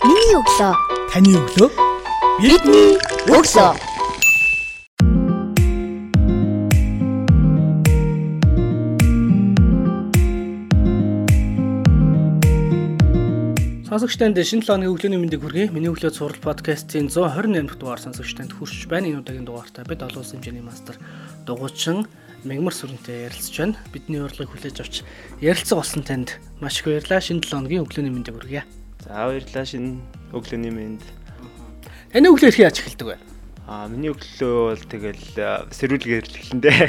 Миний өглөө. Таны өглөө. Бидний өглөө. Сонсогчтанд шинэ 7 өдрийн өглөөний мэндийг хүргэе. Миний өглөө цуврал подкастын 128 дахь дугаар сонсогчтанд хүрч байна. Энэ удаагийн дугаартаа бид олон улсын хэмжээний мастер дугуйчин Мегмар сүрэнтэй ярилцж байна. Бидний урилгыг хүлээж авч ярилцах болсон танд маш их баярлалаа. Шинэ 7 өдрийн өглөөний мэндийг хүргэе. За баярлалаа шинэ өглөөний мэнд. Таны өглөө хэрхэн яаж эхэлдэг вэ? Аа миний өглөө бол тэгэл сэрүүлгээр л эхлэндээ.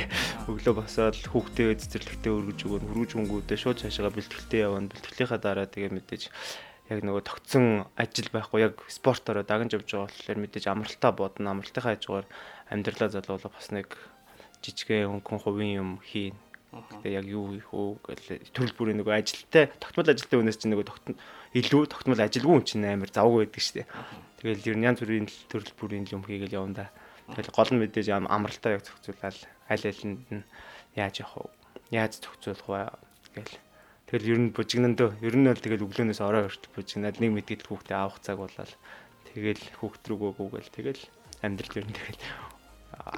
Өглөө босоод хүүхдээ цэцэрлэгтээ өргөж өгөн хөргөж өнгүүдээ шууд цаашаа бэлтгэлтэй явна. Бэлтгэлийнхаа дараа тэгээ мэдээж яг нөгөө тогтсон ажил байхгүй яг спортоор дагнж явж байгаа болохоор мэдээж амралтаа бодно. Амралтынхаа хажуугаар амьдралаа залгуулах бас нэг жижигхэн хөнгөн хувийн юм хийн. Тэгээ яг юу хийх үү гэл төрөл бүрийн нөгөө ажилтай тогтмол ажилтай хүнээс чинь нөгөө тогтмол илүү тогтмол ажилгүй хүн чинь амар завгүй байдаг шүү дээ. Тэгэл ер нь янз бүрийн төрөл бүрийн юм хийгээл явна да. Тэгэл гол нь мэдээж амралтаа яг зохицуулаад аль алинд нь яаж явах вэ? Яаж зохицуулах вэ гэл Тэгэл ер нь бужигнандөө ер нь бол тэгэл өглөөнөөс орой хүртэл бужигнаад нэг мэдгэд хүүхдээ авах цаг болол тэгэл хүүхд рүүгөө гүгэл тэгэл амьдрал ер нь тэгэл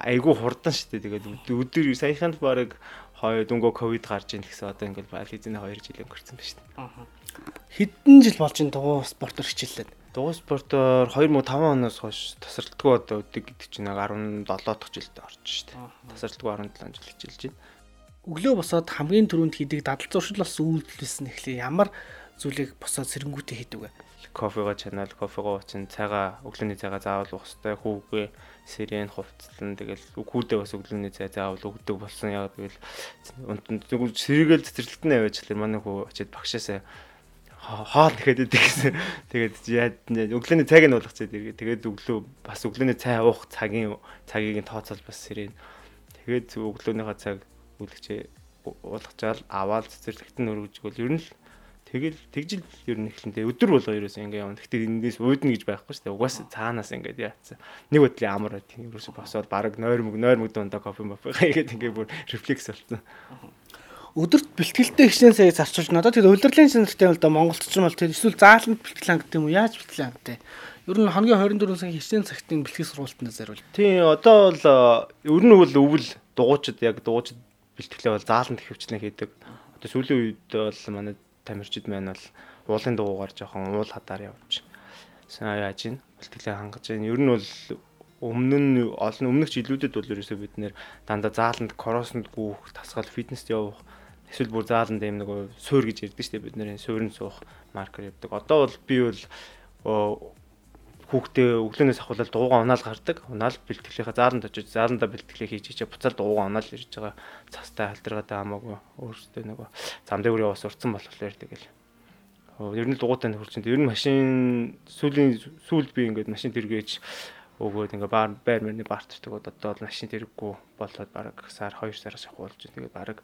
айгүй хурдан шүү дээ. Тэгээд өдөр саяханд баг хоёр дүнгөө ковид гарч ийн гэсэн одоо ингээл бализны 2 жил өнгөрцөн ба шүү дээ. Хэдэн жил болж ин дугуй спортоор хичээллээд? Дугуй спортоор 2005 оноос хойш тасралтгүй одоо өдөг гэдэг чинь яг 17 дахь жилд орж шүү дээ. Тасралтгүй 17 жил хичээлж байна. Өглөө босоод хамгийн түрүүнд хийдэг дадал зуршлаас үйлдэлсэн нэхлээ ямар зүйлийг босоод сэрэнгүүтээ хийдэг вэ? Кофего чанал кофего уучin цагаа өглөөний цагаа заавал уух хэрэгтэй хүүгээ сирен хувцлан тэгэл хүүдээ бас өглөөний цай заавал өгдөг болсон. Яа тэгэл тэгвэл сэргээл цэцэрлэгтэн аваач тэр манай хүү очиад багшаасаа хоол ихэд идэг гэсэн. Тэгээд яад өглөөний цайг нь уулгацээ тэгээд өглөө бас өглөөний цай уух цагийн цагийг нь тооцоол бас сирен. Тэгээд өглөөнийхөө цаг үлгчээ уулгачаал аваад цэцэрлэгтэн өргөж гол ер нь л Тэгэл тэгжил ер нь эхлэнтэй өдөр болго ерөөсөө ингээ явна. Гэхдээ эндээс уудна гэж байхгүй шүү дээ. Угаас цаанаас ингээ яатсан. Нэг бодлын амар байт. Ерөөсөө босоод баг нойр мөг нойр мөг дундаа кофе мофе хийгээд ингээ бүр рефлекс болсон. Өдөрт бэлтгэлтэй хичнээн сая зарчуулж надад тэр удирдлагын саналтай бол да Монголч ч юм бол тэр эсвэл зааланд бэлтгэл анги гэдэг юм уу? Яаж бэлтгэл ангитай? Ер нь хоногийн 24 цагийн хичнээн цагтын бэлтгэл сургалтанд зориул. Тийм одоо бол ер нь бол өвөл дугуйчд яг дугуйчд бэлтгэлээ бол зааланд хөвчлэн хийдэг. Одоо сүүлийн үед бол манай тамирчид маань бол уулын дугуугаар жоохон уул хадаар явж яаж ийн бэлтгэлээ хангаж байна. Ер нь бол өмнө нь олон өмнөх жилүүдэд бол ерөөсөө бид нэр дандаа зааланд коросонд гүүх, тасгал фитнест явах эсвэл бүр зааланд юм нэг суур гэж ярьдэн штэ бид нэр суурин суух маркер явдаг. Одоо бол би бол хүүхдээ өглөөнөөс ахвал дууга унаал гардаг. Унаал бэлтгэлийнхаа зааланд очиж зааландаа бэлтгэлээ хийж чичээ буцаад дууга унаал ирж байгаа. Цастай халдрагатай хамаагүй өөртөө нөгөө зам дээр бас урцсан болохоор тэгэл. Ер нь дугуйтай хурцсан. Ер нь машин сүүлийн сүүл би ингээд машин тэргээж өгөөд ингээ баар байр мөрний бартдаг одоо бол машин тэрэггүй болоод баг сар 2 сараас ахуулж тэгээд баг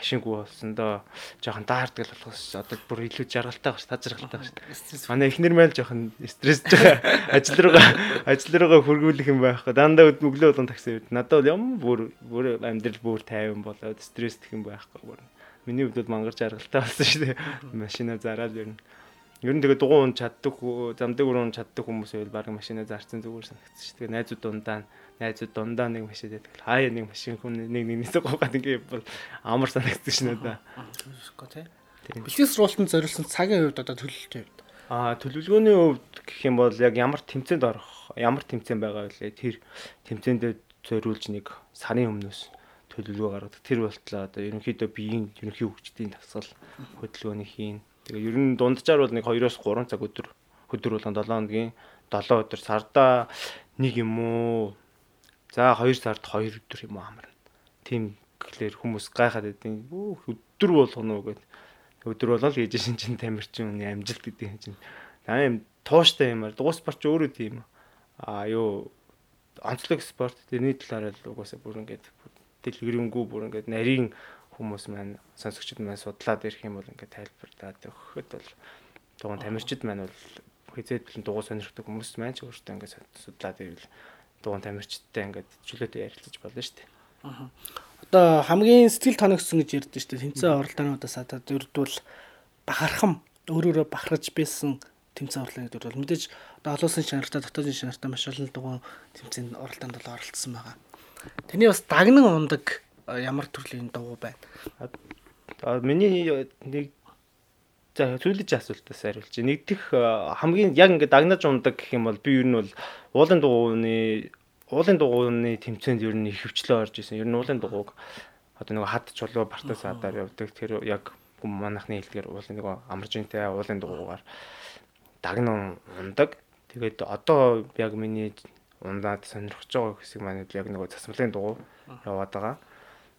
машингүй болсондоо жоохон даардаг л болохоос одоо бүр илүү жаргалтай багш тазаргалтай багш. Манай эхнэр майл жоохон стрессж байгаа. Ажил руугаа ажил руугаа хөргүүлэх юм байхгүй. Дандаа өглөө болон такси үед надад бол юм бүр бүр амьдрал бүр тайван болоод стресстэх юм байхгүй. Бүр миний хувьд бол мангар жаргалтай болсон шүү дээ. Машина зараад ер нь Ер нь тэгээ дугуй унж чаддаг замдаг өрөө унж чаддаг хүмүүс байвал баг машина зарцсан зүгээр санагдчих. Тэгээ найзууд дундаа найзууд дундаа нэг машин байдаг. Хаяа нэг машин хүн нэг нэгнээсээ гоогаад ингээ бол амар санагдчих шнэ да. Гэхдээ тий. Бэлтгэл сургалтанд зориулсан цагийн хувьд одоо төлөвлөлтийн хувьд. Аа төлөвлөгөөний хувьд гэх юм бол яг ямар тэмцээнд орох, ямар тэмцээн байгаа вэ? Тэр тэмцээндээ зориулж нэг сарын өмнөөс төлөвлөгөө гаргадаг. Тэр болтлоо одоо ерөнхийдөө биеийн ерөнхий хөгжлийн тасгал хөдөлгөөний хийн Тэгээ ер нь дунджаар бол нэг 2-оос 3 цаг өдөр өдөр болгон 7 хоногийн 7 өдөр сарда нэг юм уу за 2 сард 2 өдөр юм уу амарна. Тим гэхлээр хүмүүс гайхаад байдیں۔ өдөр болгоно уу гэд. Өдөр болол хийж шин чин тамирчин үний амжилт гэдэг юм чинь. Аа юм тууштай юмар дугуй спорт ч өөрөө тийм аа юу онцлог спорт тэрний талаар л угаасаа бүр ингээд дэлгэрэнгүй бүр ингээд нарийн хүмүүс маань сонсогчд маань судлаад ирэх юм бол ингээд тайлбарлаад өгөхөд бол дугуй тамирчид маань бол хизээд бэлэн дугуй сонирхдаг хүмүүс маань ч өөртөө ингээд судлаад ирвэл дугуй тамирчидтай ингээд чөлөөтэй ярилцаж болно шүү дээ. Аа. Одоо хамгийн сэтгэл тоногсон гэж ярьдэн шүү дээ. Тэнцээ оролдоонуудаас одоо ердвөл бахархам өөрөөрөө бахархаж байсан тэмцээн гэдэг бол мэдээж одоо олон улсын чанартай дотоодын чанартай маш олон дугуй тэмцээнд оролтонд бол оролцсон байгаа. Таны бас дагнан ундаг ямар төрлийн дугуй байна? Миний нэг за сүүлж асуултаас хариулж. Нэгдэх хамгийн яг ингээд дагнаж ундаг гэх юм бол би ер нь бол уулын дугууны уулын дугууны тэмцээнд ер нь хөвчлөө орж исэн. Ер нь уулын дугууг одоо нэг хад чулуу бартаас хадаар явдаг. Тэр яг манахны хэлдгээр уулын нэг амаржинтай уулын дугуугаар дагнан ундаг. Тэгээд одоо яг миний ундаад сонирхож байгаа хэсэг маань яг нөгөө засмалын дугуй яваад байгаа.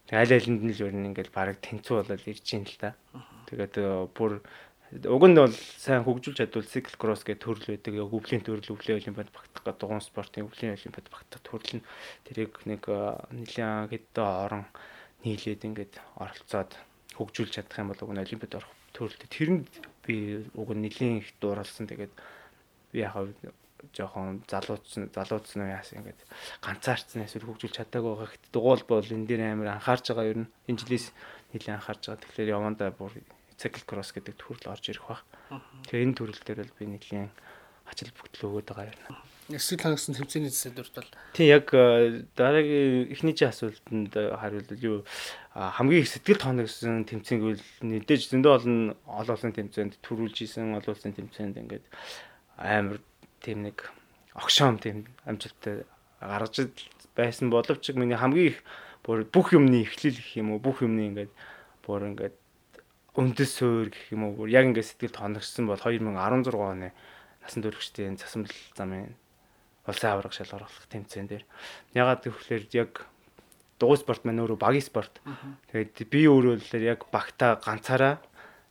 Тэг аль алинд нь л ер нь ингээл баг тэнцүү болоод ирж ийн л та. Тэгээд э, бүр уг нь бол сайн хөгжүүлж чадвал cycle cross гэх төрөл байдаг. Яг өвлийн төрөл өвлийн олимпиад багтах гэдэг дугуун спортын өвлийн олимпиад багтах төрөл нь тэрийг нэг э, нэлээд хэдэн орон нийлээд ингээд оролцоод хөгжүүлж чадах юм бол уг нь олимпиад орох төрөлтэй. Тэрэнд би уг нь нэлийн их дууралсан. Тэгээд би яг жоохон залууцсан залууцсан уу яасан ингээд ганцаарцсан эсвэл хөгжүүлж чадаагүй байгаа хэд дугуул бол энэ дээр амар анхаарч байгаа ер нь энэ жилээс нэлээд анхаарч байгаа. Тэгэхээр явандаа бүр cycle cross гэдэг төрөл орж ирэх баг. Тэгээ энэ төрөл дээр бол би нэлээд ачаал бүгдл өгöd байгаа юм. Эсвэл хангасан тэмцээний зэсэдвэрт бол тий яг э, дараагийн эхний чи асуултанд хариулт юу хамгийн их сэтгэл тооногсон тэмцээн гэвэл нэгдэж зөндөө олон олон улсын тэмцээнд төрүүлж исэн олон улсын тэмцээнд ингээд амар тийм нэг огшоом тийм амжилттай гаргаж байсан боловч миний хамгийн их бүр бүх юмны эхлэл гэх юм уу бүх юмны ингээд бүр ингээд өндөс суур гэх юм уу яг ингээд сэтгэл тоногсон бол 2016 оны насан туршидын засамл замын улсын аварга шалгаруулах тэмцээн дээр ягаад гэвэл яг дугуй спорт маань өөрөө багийн спорт. Тэгээд би өөрөө л яг багтаа ганцаараа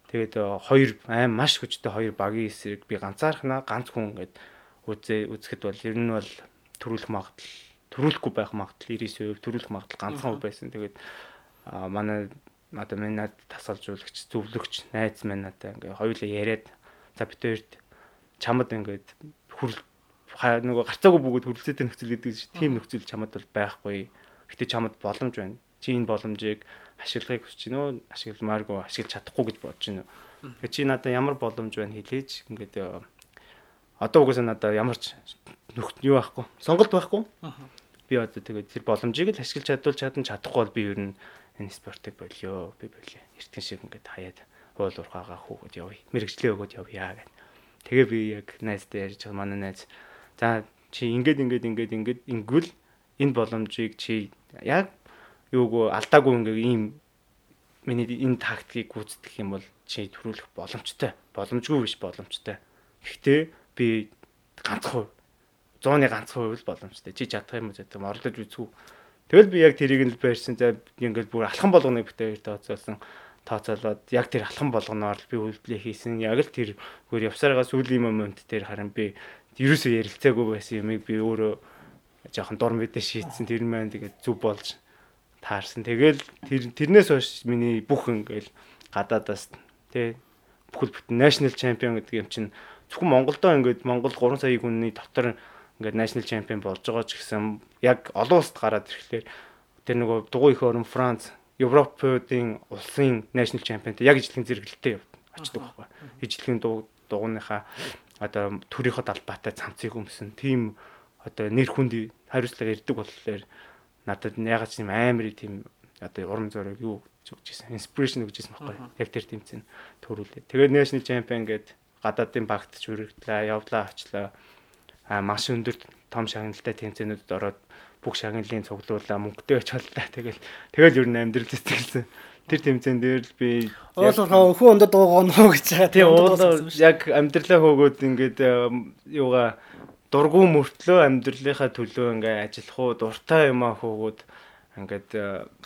тэгээд хоёр аим маш хүчтэй хоёр багийн эсрэг би ганцаархнаа ганц хүн ингээд үзээ үзэхэд бол ер нь бол төрүүлэх магадлал төрүүлэхгүй байх магадлал 99% төрүүлэх магадлал ганцхан хувь байсан. Тэгээд манай надад минь над тасалжуулагч зөвлөгч найз минь надад ингээ хоёулаа яриад за бид хоёрт чамд ингээд хүрл нөгөө гарцаагүй бөгөөд хөрөлцөөтэй нөхцөл гэдэг чинь тийм нөхцөл чамд бол байхгүй. Гэтэ чамд боломж байна. Чи энэ боломжийг ашиглахыг хүсэж уу? Ашигламааргүй ашиглаж чадахгүй гэж бодож байна. Тэгээ чи надад ямар боломж байна хэлээч. Ингээд одоо угсаа надад ямар ч нөхд юу байхгүй. Сонголт байхгүй. Би одоо тэгээд тэр боломжийг л ашиглаж чадвал чадан чадахгүй бол би ер нь энэ спортыг болио. Би болио. Эртхэн шиг ингээд хаяад уул урхаага хүүхэд явъя. Мэргэжлээ өгөөд явъя гэх. Тэгээ би яг найзтай ярьж байгаа манай найз. За чи ингээд ингээд ингээд ингээд ингүүл энэ боломжийг чи яг юуг алдаагүй ингээ ийм миний энэ тактикийг гүйцэтгэх юм бол чи төрүүлэх боломжтой. Боломжгүй биш боломжтой. Гэхдээ би ганцхан зууны ганцхан хувь л боломжтой. Чи чадах юм уу гэдэг орлож үзгүй. Тэгэл би яг тэрийг нь байрсан. За ингээд бүр алхан болгоныг битээр тооцоолсон тооцоолоод яг тэр алхан болгоноор би үйлдэлээ хийсэн. Яг л тэр гөр явсараа сүүлийн момент дээр харин би ерөөсөө ярилцаагүй байсан юмыг би өөрөө жоохон дурм мэдээ шийдсэн. Тэр маань тэгээд зүв болж таарсан. Тэгэл тэр тэрнээс хойш миний бүх ингээл гадаадаас тий бүхэл бүтэн national champion гэдэг юм чинь зөвхөн Монголдоо ингээд Монгол 3 сая хүний дотор ингээд national champion болж байгаа ч гэсэн яг олон улсад гараад ирэхлээр тэр нөгөө дугуй их орн Франц, Европын улсын national championтэй яг ижлэхэн зэрэгэлтэй очдог байхгүй. Ижлэхэн дугууныхаа одоо төрийнхөө далбаатай цамцыг өмсөн тийм одоо нэр хүнд хариуцлага ирдэг болохоор надад ягаад ч юм амар тийм одоо урам зориг юу өгч ирсэн. Inspiration өгч ирсэн байхгүй. Яг тэр тэмцээн төрүүлээ. Тэгээд national champion гэдэг гадаадын багт ч үргэлжлээ, явлаа, очлоо. Маш өндөр том шагналтай тэмцээнүүдэд ороод бүх шагналын цуглуулаа мөнгөтэй очлоо. Тэгэл тэгэл ер нь амьдрал сэтгэлсэн. Тэр тэмцээн дээр л би уулуурхаа өхөө байгаа нөө гэж байгаа. Тийм уулуу яг амьдралаа хөөгөөд ингээд юугаа дургу мөртлөө амьдралынхаа төлөө ингээд ажиллах уу, дуртай юмаа хөөгөөд ингээд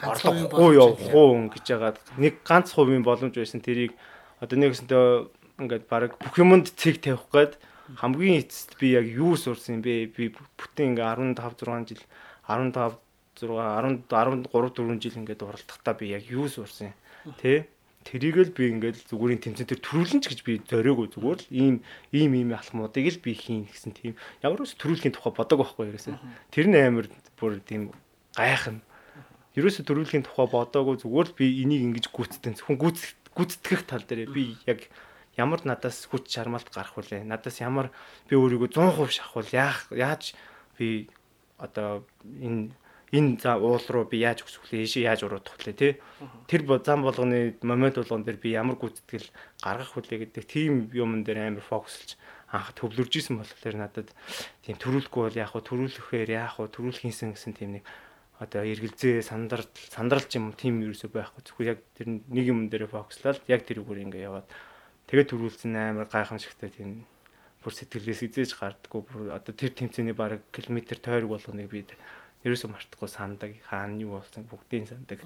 орлохгүй явах уу гэж яагаад нэг ганц хувийн боломж байсан тэрийг одоо нэгсэнтэй ингээд баг бүх юмд цэг тавих гээд хамгийн эцэст би яг юу сурсан бэ? Би бүтэн ингээ 15 6 жил 15 6 10 13 4 жил ингээд уралдахдаа би яг юу сурсан тий Тэрийг л би ингээд зүгүүрийн тэмцээн дээр төрүүлэн ч гэж би зориогүй зүгээр л ийм ийм ийм алхмуудыг л би хийн гэсэн тийм ямар ч төрүүлэхийн тухай бодог байхгүй ерөөсөө. Тэр нь амар бүр тийм гайхна. Ерөөсөө төрүүлэхийн тухай бодоогүй зүгээр л би энийг ингэж гүйцэтгэн зөвхөн гүйцэтгэх тал дээр би яг ямар надаас хүч чармалт гарах вүлээ? Надаас ямар би өөрийгөө 100% шахвал яах яаж би одоо энэ энэ за уул руу би яаж өсөх вэ? Ийшээ яаж уруудах вэ? Тэ? Тэр зам болгоны момент болгон дээр би ямар гүйцэтгэл гаргах вүлээ гэдэг тийм юмн дээр амар фокуслж анх төвлөрж исэн болохоор надад тийм төрүүлэхгүй бол яах вэ? Төрүүлэхээр яах вэ? Төрүүлэх юмсан гэсэн тийм нэг одоо эргэлзээ сандрал сандралч юм тийм ерөөсөө байхгүй. Зөвхөн яг тэр нэг юм дээр фокуслаад яг тэр үгээр ингээ яваад тэгээд төрүүлсэн амар гайхамшигтай тийм бүр сэтгэлээс эзэж гардггүй бүр одоо тэр тэмцээний баг километр тойрог болгоныг би ерөөсөө мартахгүй сандаг хаана юу болсон бүгдийн сандаг.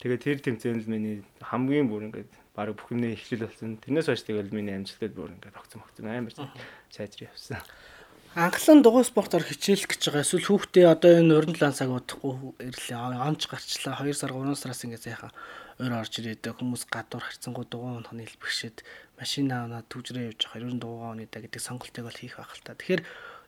Тэгээд тэр тэмцээнд л миний хамгийн бүр ингээд баг бүх юмний эхлэл болсон. Тэрнээс хойш тэгэл миний амжилтад бүр ингээд огцом огцом амар сайжир явсан. Анхлан дугуй спортоор хичээлэх гэж байгаа. Эсвэл хүүхдээ одоо энэ уран лансаг удахгүй ирлээ. Онч гарчлаа. 2 сар 3 сараас ингэ зайхан өөр орж ирээд хүмүүс гадуур харцсангуу дугуй унах нийлбэгшээд машин аваад түвжрээ явж байгаа. Ерөн дугуй унаа гэдэг сонголтыг бол хийх байх л та. Тэгэхээр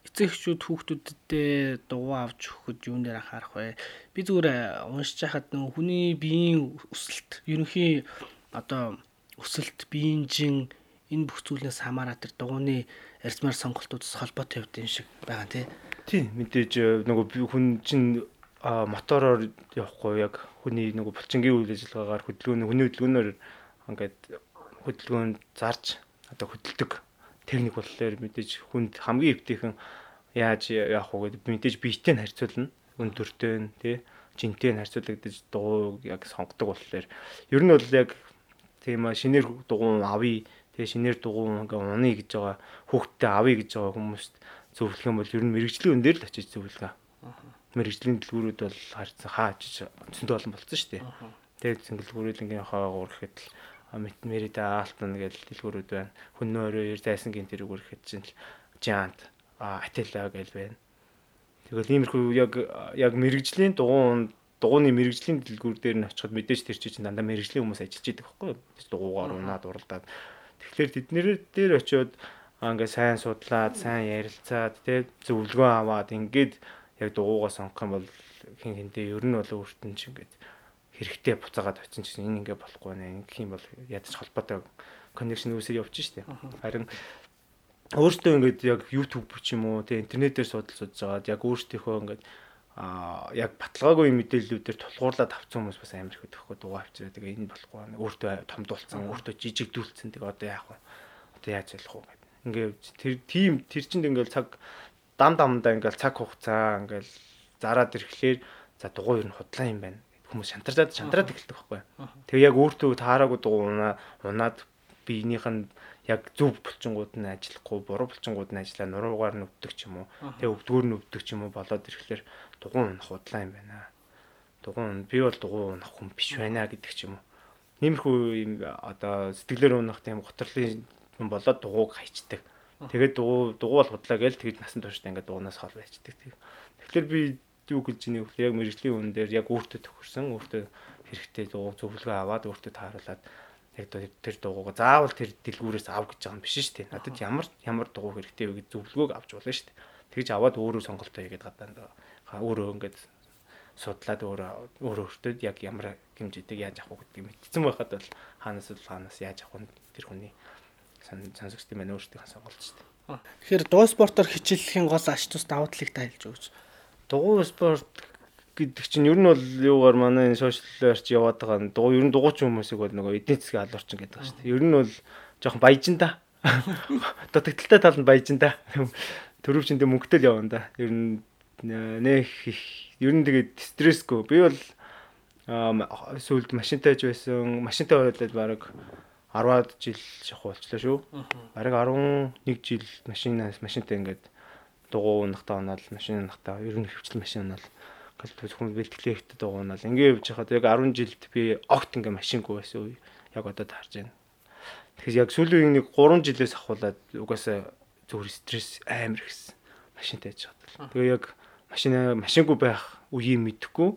эцэг эхчүүд хүүхдүүдтэй дугуй авч өгөхөд юун дээр анхаарах вэ? Би зүгээр уншиж хахад нэг хүний биеийн өсөлт, ерөнхий одоо өсөлт, биеийн жин энэ бүх зүйлээс хамаараа тэр дугууны арьсмаар сонголтуудаас холбоотой явд юм шиг байгаа тий. Тийм мэдээж э, нөгөө хүн чинь мотороор явахгүй яг хүний нөгөө булчингийн үйл ажиллагаагаар хөдөлгөөн хүний хөдөлгөөнөөр ингээд хөдөлгөөн зарж одоо хөдөлдөг техник болохоор мэдээж хүнд хамгийн эвтэйхэн яаж явах вэ гэдэг мэдээж биетэй нь харьцуулна. Өндөртэй нь тий жинтэй нь харьцуулагдаж дугуй яг сонгодог болохоор ер нь бол яг тийм шинээр дугуй авъя Тэгээ шинээр дугуй ингээ уны гэж байгаа хүүхдтэй авъя гэж байгаа хүмүүст зөвлөх юм бол ер нь мэрэгжлийн өн дээр л очиж зөвлөгөө. Мэрэгжлийн дэлгүүрүүд бол харьцан хааж зөндөө олон болсон шүү дээ. Тэгээд зингэлгүүрүүд ингээ хаагаар гэхэд л мэрида аалтан гэж дэлгүүрүүд байна. Хүннөөрөө зайсан гин тэрүүг гэхэд чинь жант ателла гэж байна. Тэгэл иймэрхүү яг яг мэрэгжлийн дугуун дугууны мэрэгжлийн дэлгүүр дээр нь очиход мэдээж тэр чинь дандаа мэрэгжлийн хүмүүс ажиллаж идэг байхгүй юу? Дугуугаар унаад уралдаад Тэгэхээр тэднэр дээр очиод ингээ сайн судлаад, сайн ярилцаад, тэ зөвлөгөө аваад ингээд яг дугуугаа сонгох юм бол хин хинтээ ер нь бол өөрт нь ч ингээд хэрэгтэй буцаагаад очиж чинь энэ ингээ болохгүй нэ. Гэх юм бол ядаж холбоотой коннекшн үүсэж явж штэ. Харин өөртөө ингээд яг YouTube ч юм уу тэ интернетээр судал судж жагаад яг өөртөөхөө ингээд а яг баталгаагүй мэдээллүүдээр тулгуурлаад авсан хүмүүс бас амар их өгөхгүй дугаа авчираа тэгээ энэ болохгүй өөртөө томдуулсан өөртөө жижигдүүлсэн тэгээ одоо яах вэ? Одоо яаж болох вэ? Гэдэг ингээ тэр тим тэр чинь ингээл цаг дам дамдаа ингээл цаг хугацаа ингээл зараад ирэхлээр за дугуй ер нь худлаа юм байна. Хүмүүс шантарчаад шантраад эхэлдэг байхгүй. Тэгээ яг өөртөө таараагүй дугуй унаа унаад биенийх нь яг зөв булчингууд нь ажиллахгүй буруу булчингууд нь ажиллаа нуруугаар нь өвдөг ч юм уу. Тэгээ өвдгөр нь өвдөг ч юм уу болоод ирэхлээр дугуун унах худлаа юм байна. Дугуун би бол дугуун унах хүн биш байна гэдэг ч юм уу. Нэмэрхүү юм одоо сэтгэлээр унах тийм готрлын хүн болоод дугууг хайчдаг. Тэгээд дугуй дугуй бол худлаа гээл тэгээд насан туршдаа ингээд дугуунаас хол байчдаг. Тэгэхээр би юу гэж ийнэ вэ? Яг мэрэгжлийн үн дээр яг өөртөө тохирсон, өөртөө хэрэгтэй дугуй зөвлөгөө аваад өөртөө тааруулаад яг тэр дугуугаа заавал тэр дэлгүүрээс ав гэж байгаа юм биш шүү дээ. Надад ямар ямар дугуй хэрэгтэй вэ гэж зөвлөгөөг авч болно шүү дээ. Тэгж аваад өөрөө сонголтоо хийгээд гадаа өөрөө ингээд судлаад өөрөө өөрөө өөртөө яг ямар хэмжээтэй яаж авах гэдгийг мэдсэн байхад бол хаанаас л хаанаас яаж авах нь тэр хүний сонсогчтой маань өөртөө сонголт шүү дээ. Тэгэхээр дуу спортоор хичээллэхийн гол ач тус давуу талыг та хэлж өгөөч. Дугуй спорт гэдэг чинь ер нь бол юугаар манай сошиалаар ч яваад байгаа нь дугуй ер нь дугуйч хүмүүсийг бол нөгөө эдийн засгийн алуурчин гэдэг байгаа шүү дээ. Ер нь бол жоохон баяжин да. Дутагдaltaй тал нь баяжин да. Төрөвчөндөө мөнгөтэй л явна да. Ер нь нэх их ер нь тэгээд стрессгүй. Би бол сүүлд машинтайж байсан. Машинтай болоод баг 10-аад жил шахуу болчлаа шүү. Бараг 11 жил машинаас машинтай ингээд дугуй унахтаа унаал машин унахтаа ер нь хөвчл машин унаал гал зөвхөн бэлтгэлээ ихтэй дугуй унаал ингээд явж хахад яг 10 жилд би огт ингээд машингүй байсан үе яг одоо таарж байна. Тэгэхээр яг сүүлийн нэг 3 жилээс ахуулаад угаасаа зөвхөн стресс амар ихсэн машинтай яж хаад. Тэгээ яг машин машингүй байх үеийг мэдэхгүй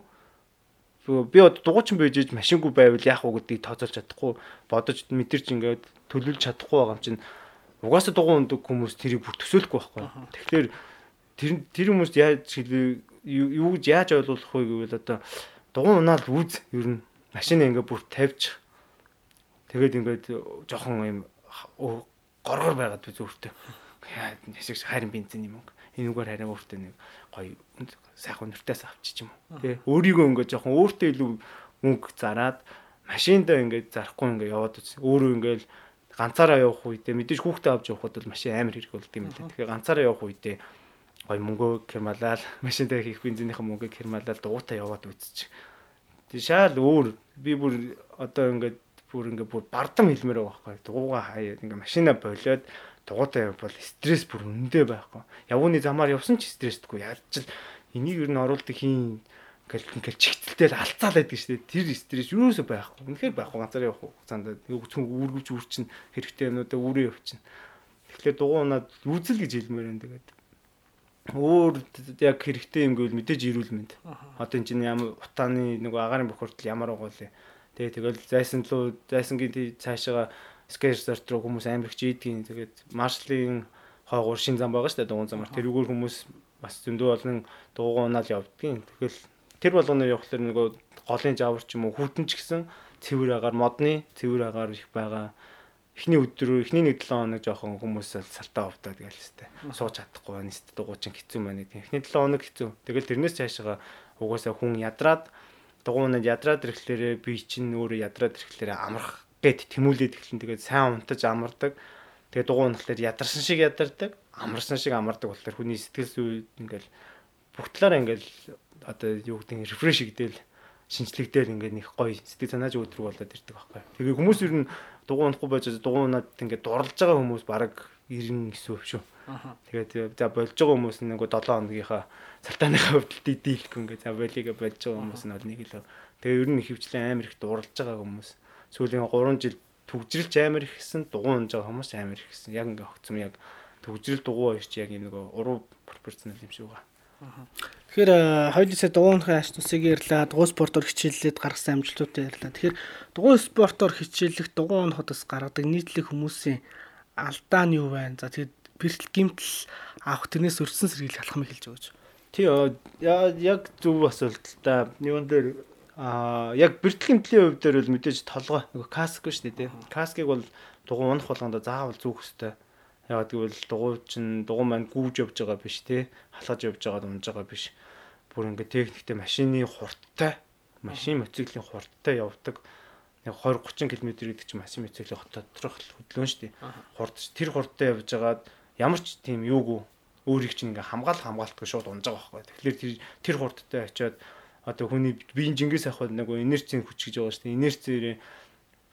би одоо дугуйчин байж иж машингүй байвал яах вэ гэдгийг тооцоолж чадахгүй бодож мэдэрч ингээд төлөвлөж чадахгүй байгаа юм чинь угаасаа дугуй ундаг хүмүүс тэрийг бүр төсөөлөхгүй байхгүй. Тэгэхээр тэр тэр хүмүүст яаж юу гэж яаж ойлгуулах вэ гэвэл одоо дугуй унаал үз ер нь машин ингээд бүр тавьж тэгээд ингээд жоохон юм горгор байгаад би зүрхтэй. Яа нэсэг харин бензин юм. Энүүгээр харин өөртөө нэг гоё сайхан өнөртөөс авчиж юм уу. Тэ өөрийгөө ингээд жоохон өөртөө илүү мөнгө зараад машиндаа ингээд зарахгүй ингээд яваад үз. Өөрөө ингээд ганцаараа явах үедээ мэдээж хүүхдээ авч явахад бол машин амар хэрэг болд юм лээ. Тэгэхээр ганцаараа явах үедээ гой мөнгөө кэрмалаал машиндаа хийх бензинийхээ мөнгөө кэрмалаал дуутаа яваад үзчих. Тэг шаал өөр би бүр одоо ингээд бүр ингээд бүр бардам хэлмээр байгаа байхгүй. Дугуугаа хаяа ингээд машина болоод дугуйтай явбал стресс бүр өндөө байхгүй. Явууны замаар явсан ч стрессдэггүй. Яаж ч энийг ер нь оруулдаг хийн ингээл ингээл чигтэлтэй алцаал байдаг шүү дээ. Тэр стресс юусоо байхгүй. Үнэхээр байхгүй ганцаараа явах хугацаанд хүн үүргэж үрчин хэрэгтэй юмудаа үрээ явчихна. Тэгэхээр дугуунаад үзэл гэж хэлмээр энэ тэгээд өөр яг хэрэгтэй юм гэвэл мэдээж ирүүл мэд. Одоо энэ чинь ямар утааны нэг агарын бохирдол ямар байгаа лээ. Тэгээ тэгэл зайсан луу зайсангийн цаашаа скейр сорт руу хүмүүс амирч ийдгийн тэгээд маршлын хойгоор шин зам байгаа шүү дээ дугуун замаар. Тэрүүгээр хүмүүс бас зөндөө олон дугуун унаал явдгийн. Тэгэл тэр болгоноор явахлаар нөгөө голын жавар ч юм уу хүүтэн ч гэсэн цэвэр агаар модны цэвэр агаар их байгаа. Эхний өдрөө эхний нэг 7 хоног жоохон хүмүүс салтаа увдаад гээл хэвээр сууж чадахгүй байна. Нэст дугуучин хэцүү байна гэдэг. Эхний 7 хоног хэцүү. Тэгэл тэрнээс цаашаа угаасаа хүн ядраад дугуунад ядраад ирэхлээрээ би чинь өөрөө ядраад ирэхлээрээ амрах гэд тэмүүлээд эхлэн тэгээд сайн унтаж амардаг. Тэгээд дугуун болохоор ядарсан шиг ядардаг, амарсан шиг амардаг болохоор хүний сэтгэл зүй ингээл бүх талаараа ингээл одоо юу гэдэг нь рефреш хийгдэл шинжлэгдэл ингээд нэг гоё сэтгэл санааж өдрөг болоод ирдэг байхгүй. Тэгээ хүмүүс ер нь дугуй унахгүй байж дугуй унаад ингээд дурлж байгаа хүмүүс баг 90 эсвэл шүү. Тэгээд за болж байгаа хүмүүс нэг 7 хоногийнхаа салтааныхаа хөвдөлт дийлэх ингээд за болигээ болж байгаа хүмүүс нь нэг л. Тэгээ ер нь хөвчлэн амар их дурлж байгаа хүмүүс. Сүүлийн 3 жил төгжрэлж амар их гэсэн дугуй унж байгаа хүмүүс амар их гэсэн. Яг ингээд огцом яг төгжрэл дугуй ирч яг нэг уруу пропорционал юм шиг байгаа. Тэгэхээр хоёулаа дугуйнхаа ач тусыг ярьлаа, дугуй спортоор хичээллээд гаргасан амжилтуудаа ярьлаа. Тэгэхээр дугуй спортоор хичээллэх дугуй унахудаас гаргадаг нийтлэг хүмүүсийн алдаа нь юу байна? За тэгээд бэртэл гимтэл авах тэрнээс өрсөн сэргийлэх алхам хэлж өгөөч. Тий яг зөв асуулт л да. Юун дээр аа яг бэртэл гимтлийн хувьд дээр бол мэдээж толгой нөгөө каск шүү дээ тий. Каскыг бол дугуй унах болгондоо заавал зүүх хэрэгтэй Ягаад гэвэл дугуй чинь дугуй маань гүүж явж байгаа биш те халахж явж байгаа унж байгаа биш. Бүр ингээ техниктэй машины хурдтай машин моциклийн хурдтай явдаг нэг 20 30 км гэдэг чинь машин моциклийн доторх хөдлөн шүү дээ. Хурд тэр хурдтай явж байгаад ямар ч тийм юугүй өөрийг чинь ингээ хамгаал хамгаалтгүй шууд унж байгаа байхгүй. Тэгэхээр тэр тэр хурдтай очиод одоо хүний биеийн жингээс авах нэг инерцийн хүч гэж байгаа шүү дээ. Инерцээр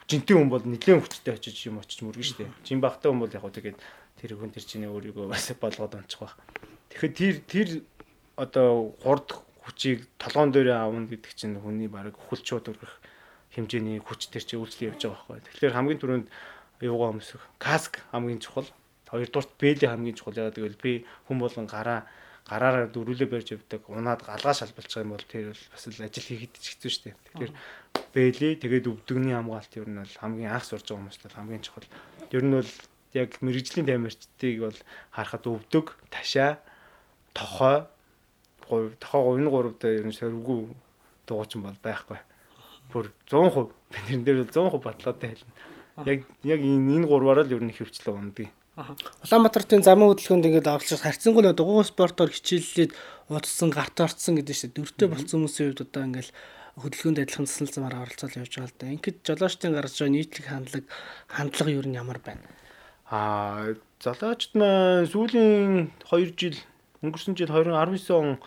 жинтэй хүн бол нэлээд хүчтэй очиж юм очиж мөргөн шүү дээ. Жин багтаа хүн бол яг тэгээд тэр хүн тэр чинь өөрийгөө бас болгоод онцох байх. Тэгэхээр тэр тэр одоо хурд хүчийг толгоон дээр аавна гэдэг чинь хүний бараг хүлчүүд өргөх хэмжээний хүч төр чи үйлчлэл явж байгаа байхгүй. Тэгэхээр хамгийн түрүүнд юугаа өмсөх. Каск хамгийн чухал. Хоёрдугаарт бэлий хамгийн чухал. Ягаад гэвэл би хүн болгон гараа гараараа дөрүлээ барьж явдаг. Унаад галгаа байгаа юм бол тэр бол бас л ажил хийхэд ч хэцүү шүү дээ. Тэгэхээр бэлий тэгээд өвдөгний хамгаалт ер нь бол хамгийн анх сурж байгаа хүмүүс л хамгийн чухал. Ер нь бол яг мэрэгжлийн тамирчдыг бол харахад өвдөг, ташаа, тохой, тохой энэ гурав дээр ер нь сөргүү дуучин бол байхгүй. Бүр 100% би тэрэн дээр 100% баталгаатай хэлнэ. Яг яг энэ гурваараа л ер нь хөвчлөө ундгийг. Улаанбаатарын замын хөдөлгөөнд ингээд авалж харьцангуй дугуй спортоор хичээллээд удсан гарт орцсон гэдэг чинь дөрөвтэй болсон хүмүүсийн хувьд одоо ингээд хөдөлгөөнд адилхан засал замаар оролцоод явж байгаа л да. Ингээд жолоочдын гарч байгаа нийтлэг хандлага хандлага юу нь ямар байна? Аа залуучд маань сүүлийн 2 жил өнгөрсөн жил 2019 он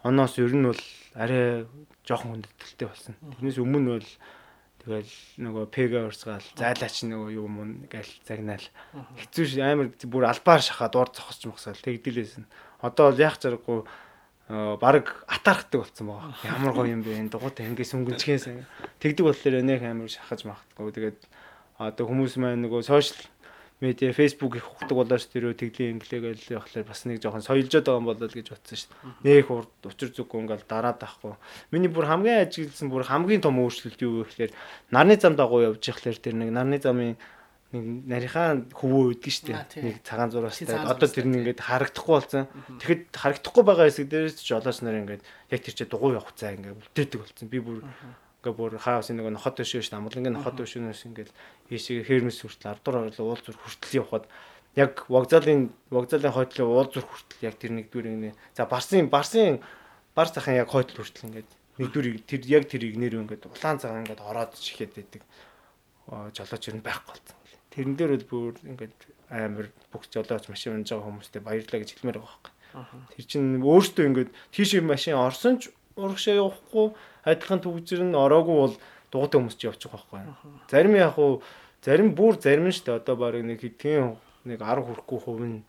оноос ер нь бол арай жоохон хүндэтгэлтэй болсон. Тэрнээс өмнө бол тэгэл нөгөө пега урсгаал зайлаач нөгөө юу юм гээл загнаал хэцүү ш амар бүр албаар шахаад уур зогсож мохсоол тэгдэлээсэн. Одоо бол яах заргагүй баг атаархдаг болсон байгаа. Ямар гоё юм бэ энэ дугуйтай ингээс өнгөнчгээс тэгдэг болохоор нэх амар шахаж махтгүй. Тэгээд одоо хүмүүс маань нөгөө сошиал медиа фейсбુક их ухдаг болоо ш тэрөө тэглийн инглигээл явахлаар бас нэг жоохон соёлжоод байгаа юм болоо гэж бодсон ш. Нэх урд учир зүггүй ингээл дараад ахгүй. Миний бүр хамгийн ажигласан бүр хамгийн том өөрчлөлт юу вэ гэхээр нарны зам дагуу явж ихлээр тэр нэг нарны замын нэг нарийнхаа хөвөө өгдөг дээ. Нэг цагаан зураастай. Одоо тэр нь ингээд харагдахгүй болсон. Тэгэхэд харагдахгүй байгаа хэсэг дээрээс ч жолооч нар ингээд яг тэр чинь дугуй явах цаа ингээд үлдээдэг болсон. Би бүр ингээ бүр хаус нэг нохот өшөөш амгалангийн нохот өшөөнөөс ингээл ийшээ хермэс хүртэл ардуур орлоо уул зүр хүртэл явхад яг вокзалын вокзалын хойтлын уул зүр хүртэл яг тэр нэгдүгээр ингэ за барсын барсын бар цахан яг хойдол хүртэл ингээд нэгдүгээр тэр яг тэр игнэр ингээд улаан цагаан ингээд ороод шихэд байдаг жолооч ер нь байхгүй болсон. Тэрэн дээр бүр ингээд амар бүх жолооч машин унж байгаа хүмүүстэй баярлаа гэж хэлмээр байгаа байхгүй. Тэр чинь өөртөө ингээд тийш машин орсон ч урагшаа явахгүй адилхан төгжир нь ороогүй бол дуутай хүмүүс ч явчих байхгүй. Зарим яг уу зарим бүр зарим нь шүү дээ. Одоо баг нэг хэдхэн нэг 10 хүрэхгүй хувь нь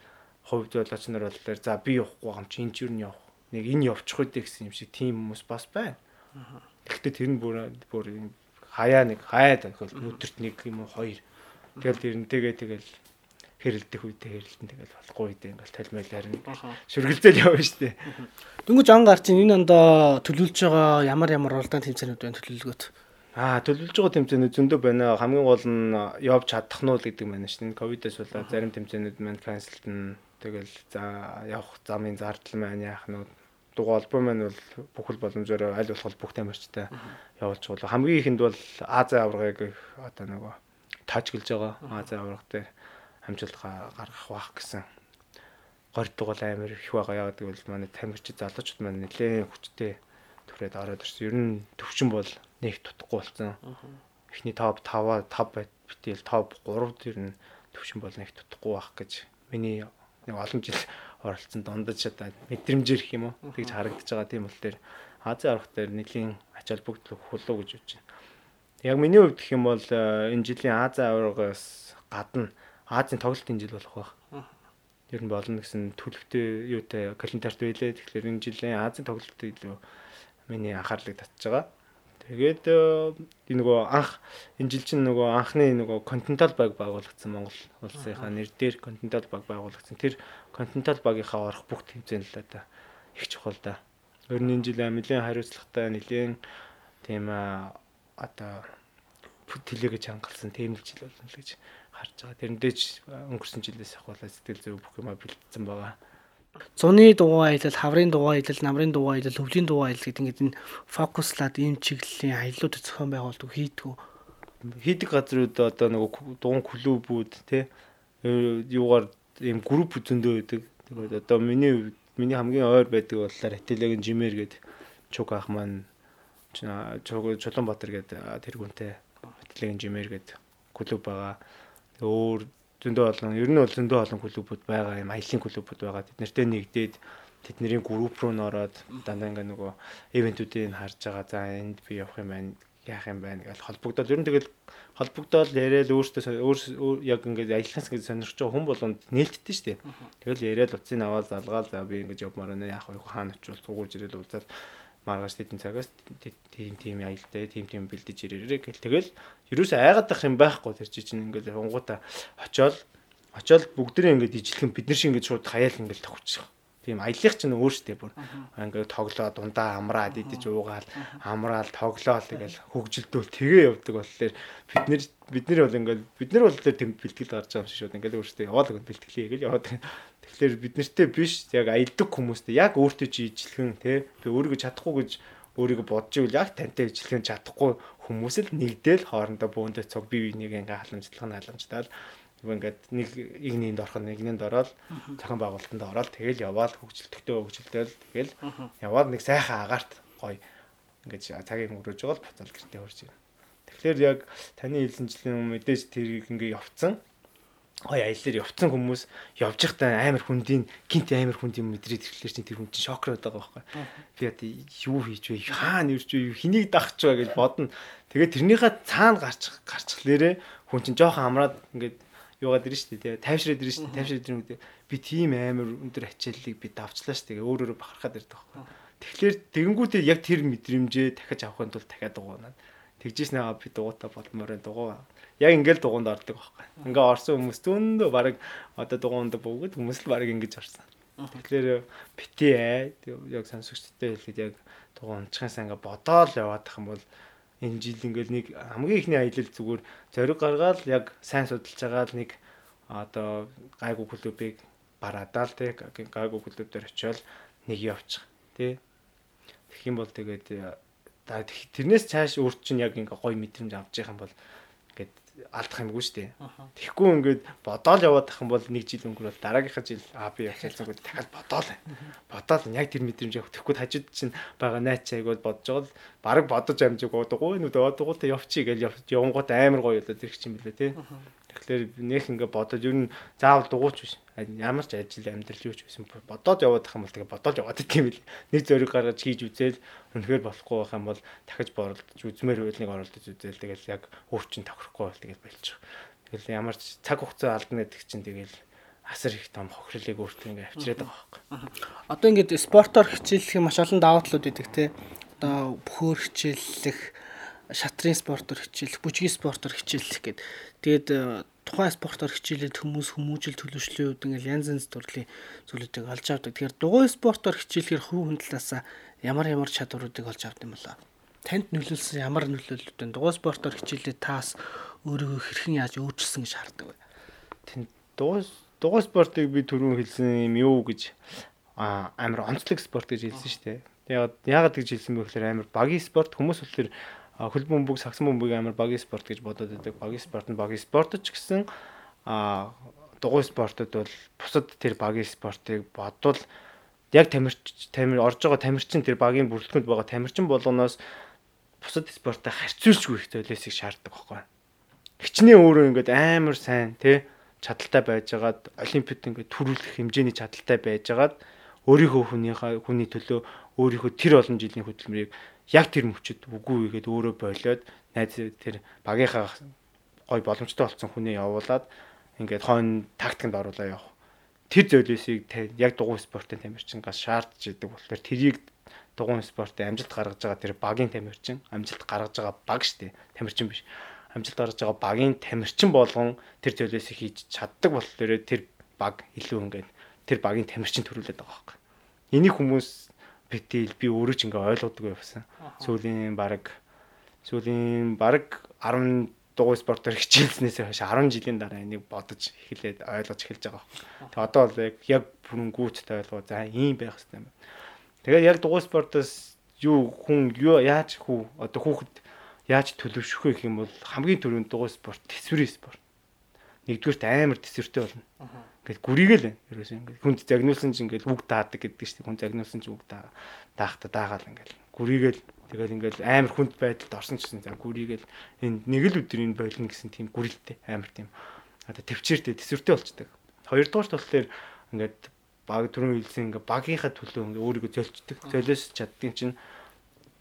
хувьд жолооч нар бол за би явахгүй юм чи энэ ч юу явах. Нэг энэ явчих үдэ гэсэн юм шиг тийм хүмүүс бас байна. Гэхдээ тэр нь бүр бүр хаяа нэг хаяа тахил өдөрт нэг юм уу хоёр. Тэгэл тэрнтэйгээ тэгэл хэрэлдэх үедээ хэрэлдэн тэгэл болохгүй үедээ ингээл талмайл харин шүргэлзэл явна штэ. Дөнгөж ан гар чинь энэ ондоо төлөвлөж байгаа ямар ямар уралдаан тэмцээнүүд байна төлөвлөгөөт. Аа төлөвлөж байгаа тэмцээнүүд зөндөө байна. Хамгийн гол нь явж чадах нь уу гэдэг маань шин ковидос болоод зарим тэмцээнүүд маань канселтэн тэгэл за явах замын зардал маань яах нь дугаа албан маань бол бүхэл боломжоор аль болох бүх тамирчтай явуулж байгаа. Хамгийн ихэнд бол Азийн аваргыг одоо нөгөө таажглаж байгаа. Азийн аврах дээр амжилт гаргах бах гэсэн гордгол амир их байгаа. Яг гэвэл манай тамирчид залуучууд маань нэлээд хүчтэй төрөөд ороод ирсэн. Ер нь төвчин бол нэг тутахгүй болсон. Эхний топ 5 5 байт битэл топ 3 дээр нь төвчин бол нэг тутахгүй бах гэж миний нэг олон жил оролцсон дондож одоо мэдрэмжээр их юм уу тэгж харагдаж байгаа тийм бол тэр Азийн аврах дээр нэлийн ач холбогдол хөлөө гэж бодож байна. Яг миний хувьд гэх юм бол э, энэ жилийн Азийн аваргаас гадна Азийн тоглолтын жил болох байх. Ер нь болно гэсэн төлөвтэй юутай календарт байлээ. Тэгэхээр энэ жилийн Азийн тоглолтод илүү миний анхаарлыг татж байгаа. Тэгээд э, энэ нөгөө анх энэ жил чинь нөгөө анхны нөгөө контентал баг байгуулагдсан Монгол улсынхаа нэр дээр контентал баг байгуулагдсан. Тэр контентал багийнхаа орох бүх тэмцээн л да их чухал да. Ер нь энэ жил нэлээд хариуцлагатай нэлээд тийм одоо тэлэгэж хангалсан тийм л жил болно л гэж харж байгаа. Тэрэндээ ч өнгөрсөн жилээс ахвалаа сэтгэл зүй бүх юма бэлдсэн байгаа. Зуны дугаа аялал, хаврын дугаа аялал, намрын дугаа аялал, хөвлийн дугаа аялал гэдэг ингээд энэ фокуслаад ийм чиглэлийн аяллууд зохион байгуулдаг хийдгүү. Хийдэг газрууд одоо нөгөө дугуун клубүүд те юугаар ийм групп зөндөө байдаг. Тэгээд одоо миний миний хамгийн ойр байдаг болохоор Ателегийн жимэр гээд чуг ах маань Чулуунбаатар гээд тэр хүнтэй Батлын жимэр гээд клуб байгаа. Өөр зөндөө олон ер нь бол зөндөө олон клубүүд байгаа юм аялын клубүүд байгаа. Тэд нартэй нэгдээд тэдний групп руу нороод дандаа ингээ нөгөө ивентүүдийг харж байгаа. За энд би явах юм байна яах юм байна гэж холбогдоод ер нь тэгэл холбогдоод яриад өөртөө өөр яг ингээд аялахаас гэж сонирхож байгаа хүн болгонд нээлттэй шүү дээ. Тэгэл яриад утсыг аваад залгаал за би ингэж явмаар байна яах вэ хаана очивол цугуулж ирэл уулзаад маргааш тэдэн цагаас тийм тийм аялалтай тийм тийм бэлдэж ирээрээ гэл тэгэл ерөөсөө айгаад байх юм байхгүй тэр чинь ингээл хунгуудаа очоод очоод бүгдээ ингээд ижлэх бид нар шиг ингээд шууд хаяал ингээд тохирчих. Тийм аялах чинь өөрөөсөө бүр. Ингээд тоглоо дундаа амраад идэж уугаал амраал тоглоол тэгэл хөгжилдүүл тгээ явдаг болохоор бид нар бид нар бол ингээд бид нар бол тэр бэлтгэл гарч байгаа юм шиг шууд ингээд өөрөөсөө яваал ингээд бэлтгэлээ гэл яваад. Тэгэхээр бид нартэй биш яг аялдаг хүмүүстэй яг өөртөө чи ижлэхэн тий би өөрийгөө чадахгүй гэж өөрийгөө бодож ивэл яг тантай ижлэхэн чадахгүй хүмүүс л нэгдэл хоорондоо бөөндөө цог бие биенийг ингээ халамжлах нь халамжтаал ингээд нэг игнийнд орох нэгнийнд ороод цахан байгуулалтанд ороод тэгэл яваал хөгжилтөдөө хөгжилтэл тэгэл яваад нэг сайхан агаарт гоё ингээд цагийг өнгөрөөж байгаа л буцаал гэртээ хурж байна. Тэгэхээр яг таны хэлсэн жилийн мэдээж тэр ингээ явцсан гой аяллаар явцсан хүмүүс явж байхдаа амар хүндийн гинт амар хүндийн мэдрээд ирэхлээр чинь тэр хүн чинь шокроод байгаа байхгүй. Би одоо юу хийж вэ? Хаана ирж вэ? Хэнийг дагч вэ гэж бодно. Тэгээд тэрнийхээ цаана гарч гарчлаарэ хүн чинь жоохон амраад ингээд юугаад ирэн штэ тий. Тайвшраад ирэн штэ тайвшраад ирэн үү би тийм амар өндөр ачааллыг би давчлаа штэ өөр өөрө бахархаад ирдэг байхгүй. Тэгэхээр тэгэнгүүтээ яг тэр мэдрэмжээ дахиж авахын тулд дахиад дугуунаад тэгжсэн аа би дугуйтаа болмоор дугуй. Яг ингээл дугуунд ордог байхгүй. Ингээ орсон хүмүүс зөндөө баг одоо дугуунд бөгөөд хүмүүс л баг ингэж орсон. Тэгэхээр бити ээ яг сонсогчтой хэлэхэд яг дугуун унчихаас ингээ бодоол яваад тах юм бол энэ жил ингээл нэг хамгийн ихний аялал зүгээр зориг гаргаад яг сайн судалж байгаа л нэг одоо гайгүй клубыг бараадаа л тий гайгүй клуб дээр очиод нэг явчих тий. Тэгэх юм бол тэгээд тэг- тэрнээс цааш өөр чинь яг ингээ гоё мэдрэмж авч явах юм бол алдах юмгүй шүү дээ. Тэгэхгүй ингээд бодоол яваад тах юм бол нэг жил өнгөрөөл дараагийнхаа жил аа би явчихсан дахиад бодоол. Бодоол яг тэр мэдрэмж явах. Тэгэхгүй хажууд чинь байгаа найч айгууд бодож байгаа л баг бодож амжиг уудаггүй нүд уудаггүй явчих гэж явангууд амар гоё болоод ирэх чинь билээ тий. Тэгэхээр нөх ингээ бодож ер нь заавал дугуйч биш. Ямар ч ажил амьдрал юу ч байсан бодоод яваад тах юм бол тэгээ бодоод яваад идэх юм бил. Нэг зориг гаргаж хийж үзээл үнэхээр болохгүй байх юм бол дахиж боролдож үзмээр байлныг оролдож үзээл тэгэл яг өөрчин тохирохгүй бол тэгэл болчих. Тэгэл ямар ч цаг хугацаа алдна гэдэг чинь тэгэл асар их том хохирлыг өөртөө ингээ авчираад байгаа байхгүй. Одоо ингээд спортоор хичээллэх маш олон даваа талууд идэг те. Одоо бөхөр хичээллэх, шатрын спортоор хичээллэх, бүжгийн спортоор хичээллэх гэд. Тэгээд тухайн спортоор хичээлээд хүмүүс хүмүүжил төлөвшлийн үед ингээд янз янз төрлийн зүйлүүдийг олж авдаг. Тэгэхээр дугуй спортоор хичээлэхээр хувь хүн талаасаа ямар ямар чадваруудыг олж авд юм болоо. Танд нөлөөлсөн ямар нөлөөлөлтөнд дугуй спортоор хичээлээд таас өөрийгөө хэрхэн яаж өөрчилсөн гэж хардаг вэ? Тэн дугуй дугуй спортыг би түрүүн хэлсэн юм юу гэж амар онцлог спорт гэж хэлсэн шүү дээ. Яг яагаад гэж хэлсэн бэ гэхээр амар багийн спорт хүмүүс болохоор хөл бөмбөг сагсан бөмбөг амар багийн спорт гэж бодоод байдаг. Багийн спорт нь багийн спорт ч гэсэн а дугуй спортод бол бусад тэр багийн спортыг бодвол яг тамирч тамир орж байгаа тамирчин тэр багийн бүрэлдэхүүнд байгаа тамирчин болгоноос бусад спорттой харьцуулжгүй их золиосыг шаарддаг байхгүй. Хичнээн өөрөө ингээд амар сайн тий чадaltaй байжгаад олимпиад ингээд төрүүлэх хэмжээний чадaltaй байжгаад өөрийнхөө хүнийхээ хүний төлөө өөрийнхөө тэр олон жилийн хөдөлмөрийг яг тэр мөчөд үгүй игээд өөрөө болоод найз тэр багийнхаа гой боломжтой болсон хүнээ явуулаад ингээд хойно тактиканд оруулаа явах. Тэр золиосыг яг дугуй спортын тамирчингаас шаардж идэг болохоор тэрийг дугуй спортын амжилт гаргаж байгаа тэр багийн тамирчин амжилт гаргаж байгаа баг штэ тамирчин биш амжилт гаргаж байгаа багийн тамирчин болгон тэр золиосыг хийж чаддаг болохоор тэр баг илүү ингээд тэр багийн тамирчин төрүүлээд байгаа байхгүй. Энийг хүмүүс битэл би өөрөө ч ингээ ойлгодгүй явсан. Сүүлийн баг сүүлийн баг 10 дугуй спортоор хичээлснээс хойш 10 жилийн дараа энийг бодож эхлээд ойлгож эхэлж байгаа. Тэгээ одоо бол яг яг бүрэн гүйцэд ойлгоо. За ийм байх хэрэгтэй юм. Тэгээ яг дугуй спортоос юу хүн юу яаж хүү одоо хүүхэд яаж төлөвшөх вэ гэх юм бол хамгийн түрүүнд дугуй спорт төсвөрийн спорт. Нэгдүгürt амар төсвөртэй болно. Ингээд гүрийгэл ерөөсөө ингээд хүнд загнуулсан чинь ингээд үг даадаг гэдэг чинь хүн загнуулсан чинь үг даа даахта даагаал ингээд гүрийгэл тэгэл ингээд амар хүнд байдалд орсон гэсэн за гүрийгэл энэ нэг л өдрийн болно гэсэн тийм гүрэлтэй амар тийм одоо төвчээртэй төсвөртэй болчдаг. Хоёрдугаарт болохоор ингээд баг түрүүн хэлсэн ингээд багийнхаа төлөө ингээд өөрийгөө зөлчдөг. Золиос чаддгийн чинь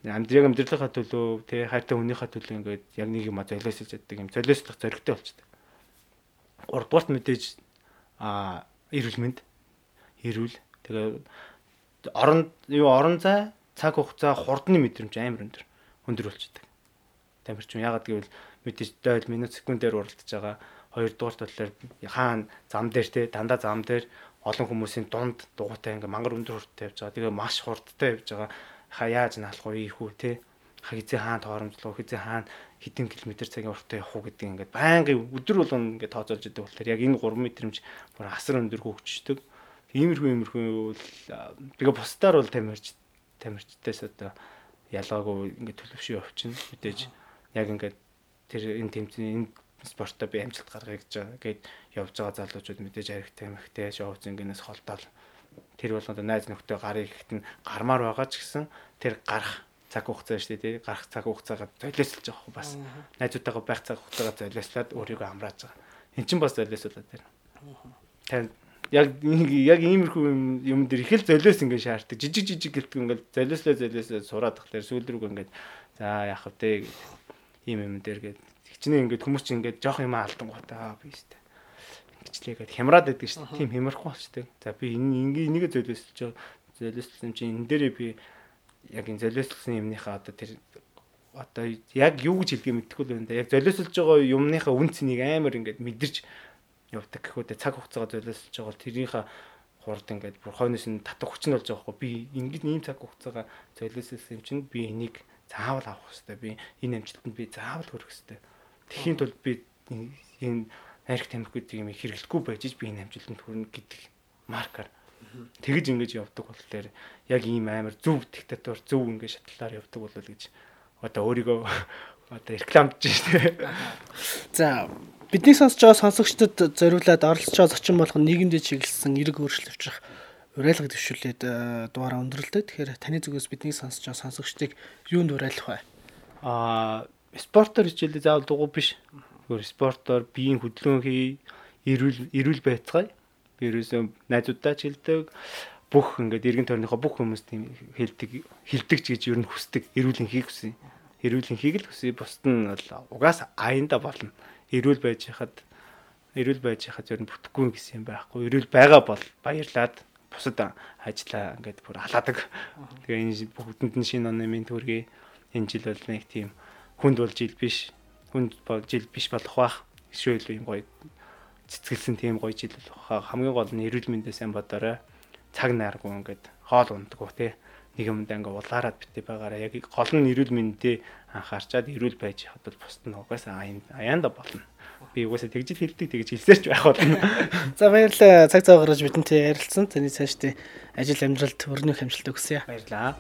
амьдрал амьдралынхаа төлөө тий хайртай хүнийхээ төлөө ингээд яг нэг юм золиосож чаддаг юм золиослох зоригтой болчдаг. Гуравдугаарт мэдээж а эрүүл мэнд эрүүл тэгээ орон юу орон зай цаг хугацаа хурдны мэдрэмж амар өндөр өндөр болчихдаг. Тамирчин ягаад гэвэл мэдээж дойл минут секундээр уралдаж байгаа. Хоёрдугаарт болохоор хаана зам дээр те дандаа зам дээр олон хүмүүсийн дунд дугуйтай ингээ мангар өндөр хурдтай явж байгаа. Тэгээ маш хурдтай явж байгаа. Ха яаж наалах вэ ийхүү те хизээ хаана тооромжлоо хизээ хаана хэдэн километр цагийн уртаа явах уу гэдэг ингээд байнгын өдөр болгон ингээд тооцоолж идэг болохоор яг энэ 3 мэтрэмж бүр асар өндөр хөгждөг. Иймэрхүү иймэрхүү бол тэгээ бусдаар бол тамирч тамирчтайс одоо ялгаагүй ингээд төлөвшөө явчихна. Мэдээж яг ингээд тэр энэ тэмцээн энэ спортоо би амжилт гаргая гэж байгаа гээд явж байгаа залуучууд мэдээж аригтай мэгтэй шоу зингэнээс холдоол тэр болгоод найз нөхдөд гарыг ихэт нь гармаар байгаа ч гэсэн тэр гарах цаг хугацаа шүү дээ тий гарах цаг хугацаагаа золиослж байгаа хөө бас найзуудтайгаа байх цаг хугацаагаа золиослоод өөрийгөө амрааж байгаа. Эн чинь бас золиослуулаад байна. Тань яг яг иймэрхүү юм дээр их л золиос ингэ шаарддаг. Жижиг жижиг гэлтг ингээл золиослоо золиослоо сураад тахлаар сүүл рүү ингээд за яах вэ ийм юм дээр гээд хичнээн ингээд хүмүүс чинь ингээд жоох юм алдан гутаа би штэ. Ингэчлээгээд хямраад байдаг штэ. Тийм хямрахгүй болчтой. За би ингээ энийг золиослж золиослсон чинь энэ дээрээ би яг энэ золиослсон юмныхаа одоо тэр одоо яг юу гэж хэлгийг мэдэхгүй л байна да. Яг золиослж байгаа юмныхаа үн цэнийг амар ингээд мэдэрч явдаг гэхүүдээ цаг хугацаагаа золиослж байгаа бол тэрийнхаа хурд ингээд бүр хойноос нь татах хүч нь болж байгаа хгүй би ингээд ийм цаг хугацаагаа золиослсон юм чинь би энийг заавал авах хэрэгтэй. Би энэ амжилтанд би заавал хүрэх хэрэгтэй. Тэхийн тулд би энэ хайрх тамхигуудыг юм хэрэглэхгүй байж би энэ амжилтанд хүрнэ гэдэг маркер тэгж ингэж явдаг болохоор яг ийм амар зөв диктатор зөв ингэ шатлалаар явдаг болол гэж одоо өөрийгөө одоо рекламдж штэ. За бидний сонсож байгаа сонсогчдод зориулаад оролцож байгаа зочин болгон нийгэмдээ чиглэсэн эрг өөрчлөлт авчрах уриалга дэвшүүлээд э, дугаараа өндөрлөлтөө. Тэгэхээр таны зүгээс бидний сонсож байгаа сонсогчдыг юунд уриалах вэ? Аа спортоор хичээлээ заавал дугуй биш. Өөр спортоор биеийн хөдөлгөөн хий, эрүүл эрүүл байцгаая. Би ерөөсөө найзуудтай ч хэлдэг бүх ингээд эргэн тойрныхоо бүх хүмүүст тийм хэлдэг хэлдэг ч гэж ер нь хүсдэг эрүүл хийх хүсье. Эрүүл хийх л хүсье. Бусд нь бол угаасаа аянда болно. Эрүүл байж хахад эрүүл байж хахад ер нь бүтэхгүй гэсэн юм байхгүй. Эрүүл байгаа бол баярлаад бусад ажиллаа ингээд бүр халаадаг. Тэгээ энэ бүгдэнд нь шинэ оны минь төргий энэ жил бол нэг тийм хүнд болж ил биш. Хүнд болж ил биш болох бах. Эсвэл юм гоё цэцгэлсэн тийм гоё жил болох. Хамгийн гол нь эрүүл мэндээ сайн бодоорой. Цаг найргуу ингээд хоол ундаггүй те нэг юмд ингээ улаарад битээ байгаараа яг гол нь эрүүл мэндэд анхаарчаад эрүүл байж хадвал бусд нь угаасаа аяанда болно. Би угаасаа тэгж хэлдэг тэгж хэлсээрч байх болно. За баярлалаа цаг цаа гаргаж бидэнтэй ярилцсан. Таны цаашдын ажил амжилт өрнөх амжилт өгсөе. Баярлалаа.